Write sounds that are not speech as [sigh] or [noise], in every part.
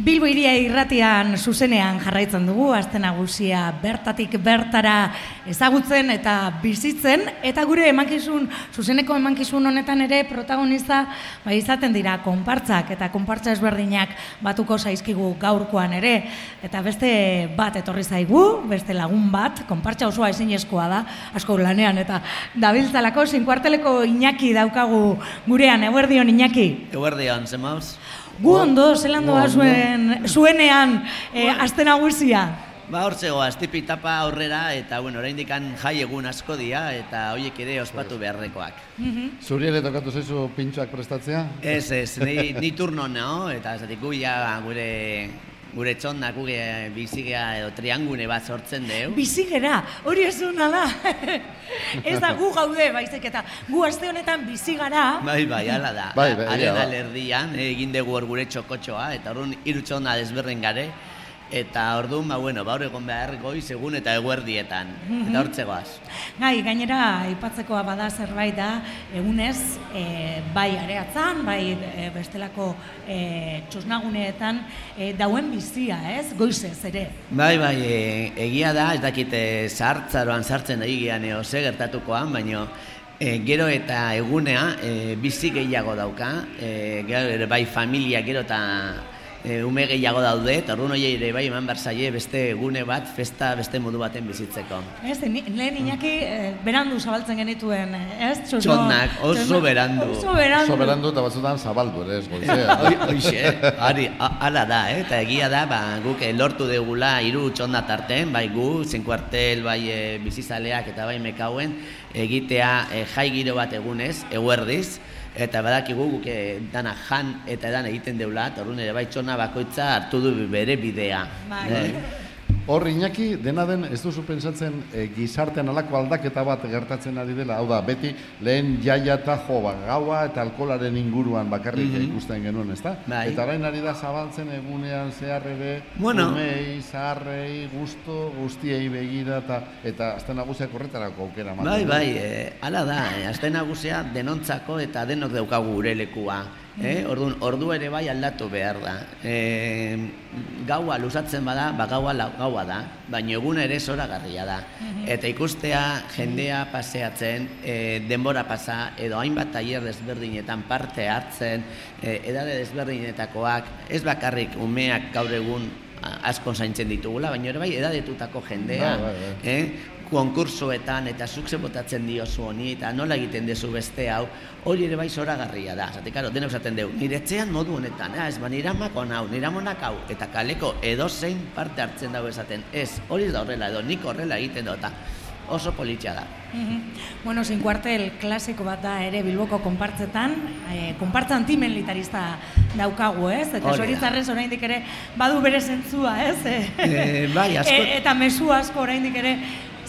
Bilbo iria irratian zuzenean jarraitzen dugu, azte nagusia bertatik bertara ezagutzen eta bizitzen, eta gure emankizun, zuzeneko emankizun honetan ere protagonista ba, izaten dira konpartzak, eta konpartza ezberdinak batuko zaizkigu gaurkoan ere, eta beste bat etorri zaigu, beste lagun bat, konpartza osoa ezinezkoa da, asko lanean, eta dabiltzalako, zinkuarteleko Iñaki daukagu gurean, eguerdion Iñaki. Eguerdion, zemauz? Gu ondo, zelan doa zuen, zuenean e, aste nagusia? Ba, hor zegoa, tipi tapa aurrera, eta, bueno, oraindik jai egun asko dira, eta horiek ere ospatu beharrekoak. Zuri ere tokatu zaizu pintxoak prestatzea? Ez, ez, ni, ni turno no, eta zatik guia gure gure txondak guge bizigea edo triangune bat sortzen deu. Bizigera, hori ez duna da. [laughs] ez da gu gaude, baizik eta gu aste honetan bizigara. Bai, bai, ala da. Bai, bai, Haren bai. alerdian, egin dugu hor gure txokotxoa, eta horren hiru txonda desberdin gare. Eta orduan, ba, bueno, baur egon behar goiz egun eta eguerdietan. Eta hortzegoaz. Gai, gainera, aipatzekoa bada zerbait da, egunez, e, bai areatzan, bai e, bestelako e, txosnaguneetan, e, dauen bizia, ez? Goizez ere. Bai, bai, e, egia da, ez dakite sartzaroan sartzen egian eo ze gertatukoan, baino e, gero eta egunea e, bizi gehiago dauka, e, gero bai familia gero eta e, ume gehiago daude, eta orduan horiei ere bai eman berzaie beste egune bat, festa beste modu baten bizitzeko. Ez, ni, lehen inaki e, berandu zabaltzen genituen, ez? Txosno- Txonak, oso txosno- berandu. Oso berandu. Soberandu eta batzutan zabaldu ere ez goizea. [laughs] Ari, a- hala da, eh? eta egia da, ba, guk eh, lortu degula hiru txonda tarten, bai gu, zenkuartel, bai e, bizizaleak eta bai mekauen, egitea e, jai giro bat egunez, eguerdiz, eta badakigu guk e, dana jan eta edan egiten deula, eta ere bai txona bakoitza hartu du bere bidea. Bai. Eh? Hor, Iñaki, dena den, ez duzu pentsatzen e, gizartean alako aldaketa bat gertatzen ari dela, hau da, beti lehen jaia eta jo, ba, gaua eta alkolaren inguruan bakarrik ikusten genuen, ezta? Bai. Eta orain ari da zabaltzen egunean zehar ere, Bueno. umei, zaharrei, gusto, guztiei begira, eta, eta azten nagusiak horretarako aukera ematen Bai, bai, e, hala da, e, aste nagusia denontzako eta denok daukagu gure lekua. Eh? Orduan, ordu ere bai aldatu behar da. E, gaua luzatzen bada, ba gaua gaua da, baina eguna ere zoragarria da. Eta ikustea jendea paseatzen, e, denbora pasa, edo hainbat tailer desberdinetan parte hartzen, e, edade desberdinetakoak, ez bakarrik umeak gaur egun asko zaintzen ditugula, baina ere bai edadetutako jendea, Bai, bai, bai. eh? konkursoetan eta zuk ze botatzen diozu honi eta nola egiten dezu beste hau, hori ere bai zoragarria da. Zate, karo, denok esaten dugu, nire etxean modu honetan, ah, ez ba, nire amako hau, nire amonak hau, eta kaleko edozein parte hartzen dago esaten, ez, hori da horrela, edo nik horrela egiten dut, oso politxea da. Mhm. Bueno, sin kuartel klasiko bat da ere Bilboko konpartzetan, e, konpartza antimilitarista daukagu, ez? Eta zoritzarrez oraindik ere badu bere zentzua, ez? Eh, bai, asko- E, eta mezu asko oraindik ere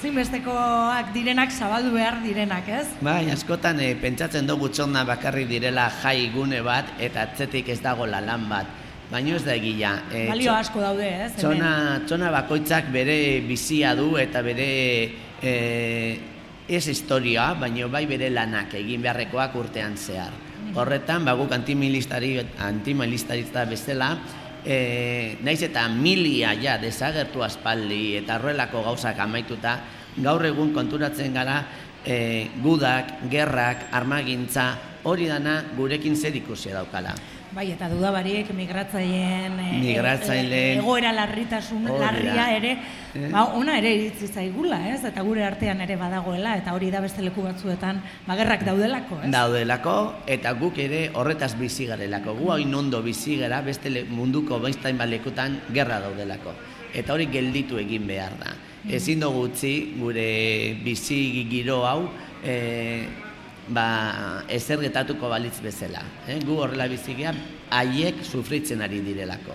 zinbestekoak direnak zabaldu behar direnak, ez? Bai, askotan e, pentsatzen dugu txonna bakarrik direla jai gune bat, eta atzetik ez dago lan bat. Baina ez da egia. E, Balio asko daude, ez? Txona, txona bakoitzak bere bizia du eta bere e, ez historia, baina bai bere lanak egin beharrekoak urtean zehar. Horretan, ba, guk antimilistari, antimilitarista bezala, e, naiz eta milia ja desagertu aspaldi eta horrelako gauzak amaituta, gaur egun konturatzen gara e, gudak, gerrak, armagintza, hori dana gurekin zer ikusia daukala. Bai, eta dudabarik migratzaileen e, Migratzaileen- e, egoera larritasun larria ere, Eh? ba, ona ere iritzi zaigula, ez? Eta gure artean ere badagoela, eta hori da beste leku batzuetan bagerrak daudelako, ez? daudelako eta guk ere horretaz bizi garelako. Gu hain ondo bizi gara beste le- munduko baiztain balekutan gerra daudelako. Eta hori gelditu egin behar da. Ezin dugu utzi gure bizi giro hau e, ba, ezer getatuko balitz bezala. Eh? Gu horrela bizi gea, haiek sufritzen ari direlako.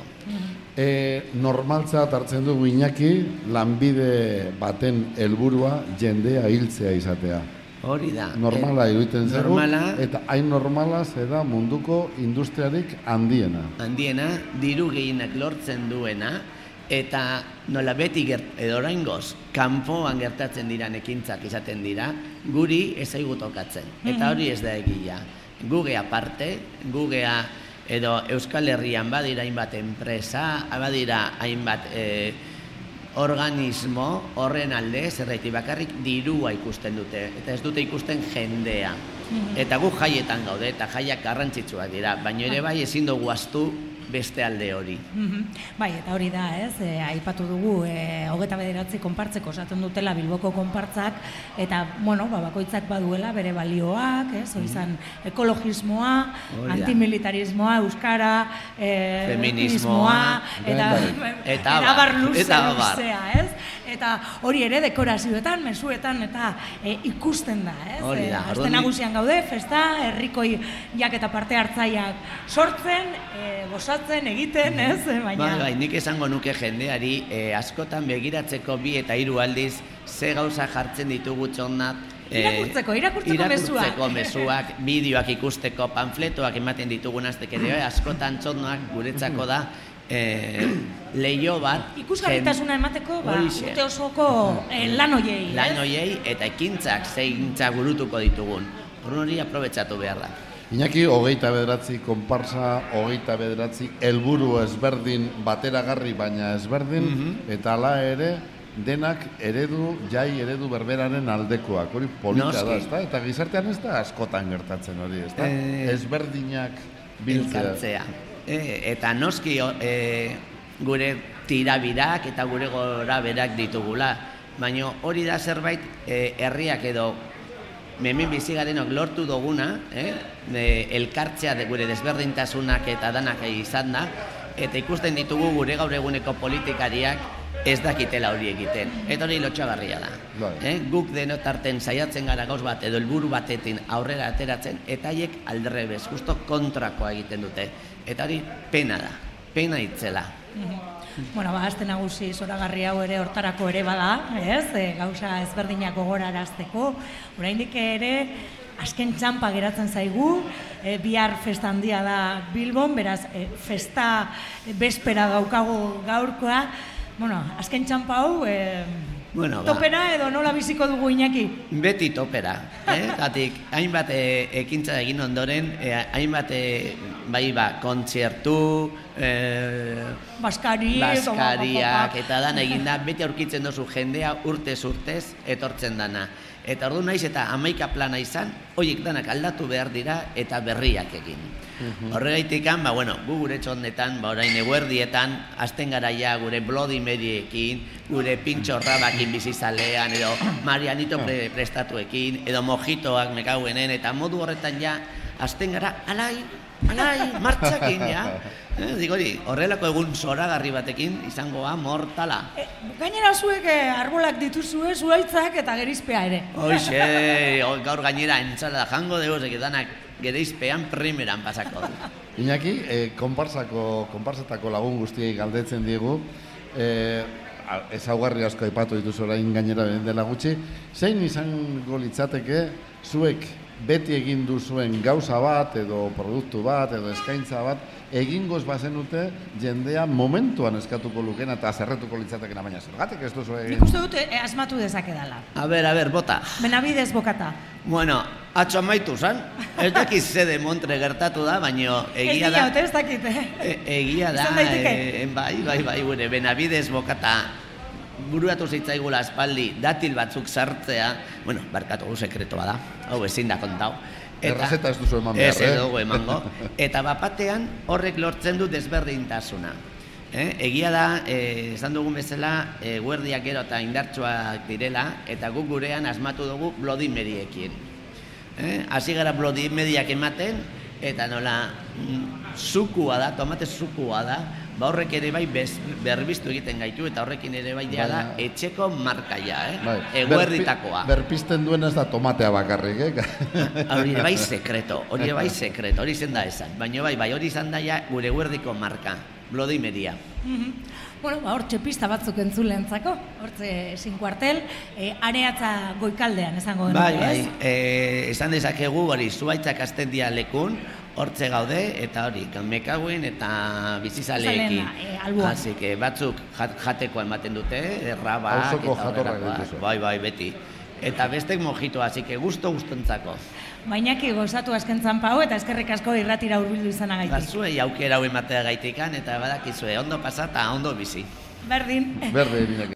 E, normaltzat hartzen dugu Iñaki, lanbide baten helburua jendea hiltzea izatea. Hori da. Normala Eh, iruditzen zaigu, Normala, eta hain normala zeda munduko industriarik handiena. handiena, diru gehienak lortzen duena, eta nola beti gert, edo oraingoz, kanpoan gertatzen diran ekintzak izaten dira, guri ez zaigu tokatzen. Eta hori ez da egia. Guge aparte, gugea edo Euskal Herrian badira hainbat enpresa, badira hainbat e, organismo horren alde, zerraiti bakarrik dirua ikusten dute, eta ez dute ikusten jendea. Eta gu jaietan gaude, eta jaiak garrantzitsuak dira, baina ere bai ezin dugu astu beste alde hori. Mhm. Bai, eta hori da, ez, e, aipatu dugu, e, hogeta bederatzi konpartzeko osatzen dutela Bilboko konpartzak, eta, bueno, ba, bakoitzak baduela bere balioak, ez, hori izan ekologismoa, Hori da. antimilitarismoa, euskara, e, Feminismoa, eta, eta eta abar. luzea, ez? Eta hori ere dekorazioetan, mezuetan, eta e, ikusten da, ez? Hori da, E, nagusian gaude, festa, herrikoi jak eta parte hartzaileak sortzen, e, gozatzen, egiten, ez? E, Baina, Bai, bai, nik esango nuke jendeari eh, askotan begiratzeko bi eta hiru aldiz ze gauza jartzen ditugu txonnat eh, Irakurtzeko, irakurtzeko irakurtzeko mezuak. mezuak, [laughs] bideoak ikusteko, panfletoak ematen ditugun aztek ere, askotan txonnak guretzako da eh, leio bat ikusgarritasuna emateko, ba, Horixe. urte osoko e, lan hoiei, lan ez? hoiei eta ekintzak zeintza burutuko ditugun. Horren hori aprobetsatu behar da. Iñaki, hogeita bederatzi konparsa, hogeita bederatzi helburu ezberdin bateragarri baina ezberdin, Mhm. eta hala ere denak eredu, jai eredu berberaren aldekoak, hori polita da, ezta? Eta gizartean ez da askotan gertatzen hori, ezta? Eh, Ezberdinak biltzea. E, eta noski e, gure tirabirak eta gure gora berak ditugula. Baina hori da zerbait e, herriak edo hemen bizi garenok lortu duguna, eh? E, elkartzea de gure desberdintasunak eta danak izan da, eta ikusten ditugu gure gaur eguneko politikariak ez dakitela hori egiten. Eta hori lotxagarria da. Bai. Eh? Guk denotarten saiatzen gara gauz bat edo helburu batetin aurrera ateratzen, eta haiek aldrebez, justo kontrakoa egiten dute. Eta hori pena da, pena itzela. Bueno, ba, aste nagusi zoragarri hau ere hortarako ere bada, ez? E, gauza ezberdinak gogorarazteko. Oraindik ere azken txampa geratzen zaigu, e, bihar festa handia da Bilbon, beraz e, festa bespera daukagu gaurkoa. Bueno, azken txampa hau e, Bueno, ba. topera edo nola biziko dugu Iñaki? Beti topera, eh? [laughs] Gatik, hainbat e, ekintza egin ondoren, e, hainbat e, bai ba, kontzertu, e, Baskari, Baskariak eta dana eginda, [laughs] beti aurkitzen duzu jendea urtez urtez etortzen dana. Eta ordu naiz eta amaika plana izan, horiek danak aldatu behar dira eta berriak egin. Horregaitikan, ba, bueno, gu gure txondetan, ba, orain eguerdietan, azten garaia gure Bloody Maryekin, gure pintxo rabakin bizizalean, edo Marianito pre prestatuekin, edo mojitoak mekauenen, eta modu horretan ja, azten gara, alai, alai, martxakin, ja. Eh, digo hori, horrelako egun zoragarri batekin izango da mortala. E, gainera zuek eh, arbolak dituzue, zuaitzak eta gerizpea ere. Hoxe, gaur gainera entzala jango dugu, zeki danak gereizpean primeran pasako. Iñaki, eh, konparsako, konparsetako lagun guztiei galdetzen diegu, eh, ezaugarri asko aipatu dituzu orain gainera dela gutxi, zein izango litzateke zuek beti egin duzuen gauza bat edo produktu bat edo eskaintza bat egingoz bazenute jendea momentuan eskatuko lukena eta zerretuko litzatekena baina zergatik ez duzu egin? Nik uste dut eh, asmatu dezakedala. A ber, a ber, bota. Benabidez bokata. Bueno, atxo amaitu zan, ez dakiz ze de Montre gertatu da, baino egia ez da... diote, ez dakit, eh? E, egia da, e, bai, bai, bai, gure, benabidez bokata buruatu zitzaigula aspaldi datil batzuk sartzea, bueno, barkatu gu sekretoa da, hau ezin da kontau. Errezeta ez duzu eman Ez behar, eh? dugu emango. [laughs] Eta bapatean horrek lortzen du desberdintasuna. Eh? Egia da, eh, esan dugun bezala, eh, guerdiak gero eta indartsuak direla, eta guk gurean asmatu dugu Bloody Maryekin. Eh? Hasi gara Bloody Maryak ematen, eta nola mm, zukua da, tomate zukua da, ba horrek ere bai bez, berbiztu egiten gaitu, eta horrekin ere bai da etxeko markaia, eh? Bai, eguerditakoa. berpi- Berpisten duen ez da tomatea bakarrik, eh? [laughs] Hori bai sekreto, hori bai [laughs] sekreto, hori zen da esan. Baina bai, bai, hori izan da ja gure guerdiko marka, Bloody Media. Mhm. Bueno, ba, hortxe pista batzuk entzulentzako, hortxe sin kuartel, e, areatza goikaldean esango genuke, Bai, bai, e, esan dezakegu hori zuaitzak azten dia lekun, hortze gaude, eta hori, mekaguen eta bizizaleekin. E, alboan. Así que batzuk jat, jateko ematen dute, errabak Auzoko eta jatorrak horrelakoak. dituzu. Bai, bai, beti. Eta bestek mojito, así que gusto gustontzako. Bainaki gozatu azken zanpa hau eta eskerrik asko irratira hurbildu Ba, izanagaitik. zuei aukera hau ematea gaitikan eta badakizue ondo pasata, ondo bizi. Berdin. Berde, Iñaki.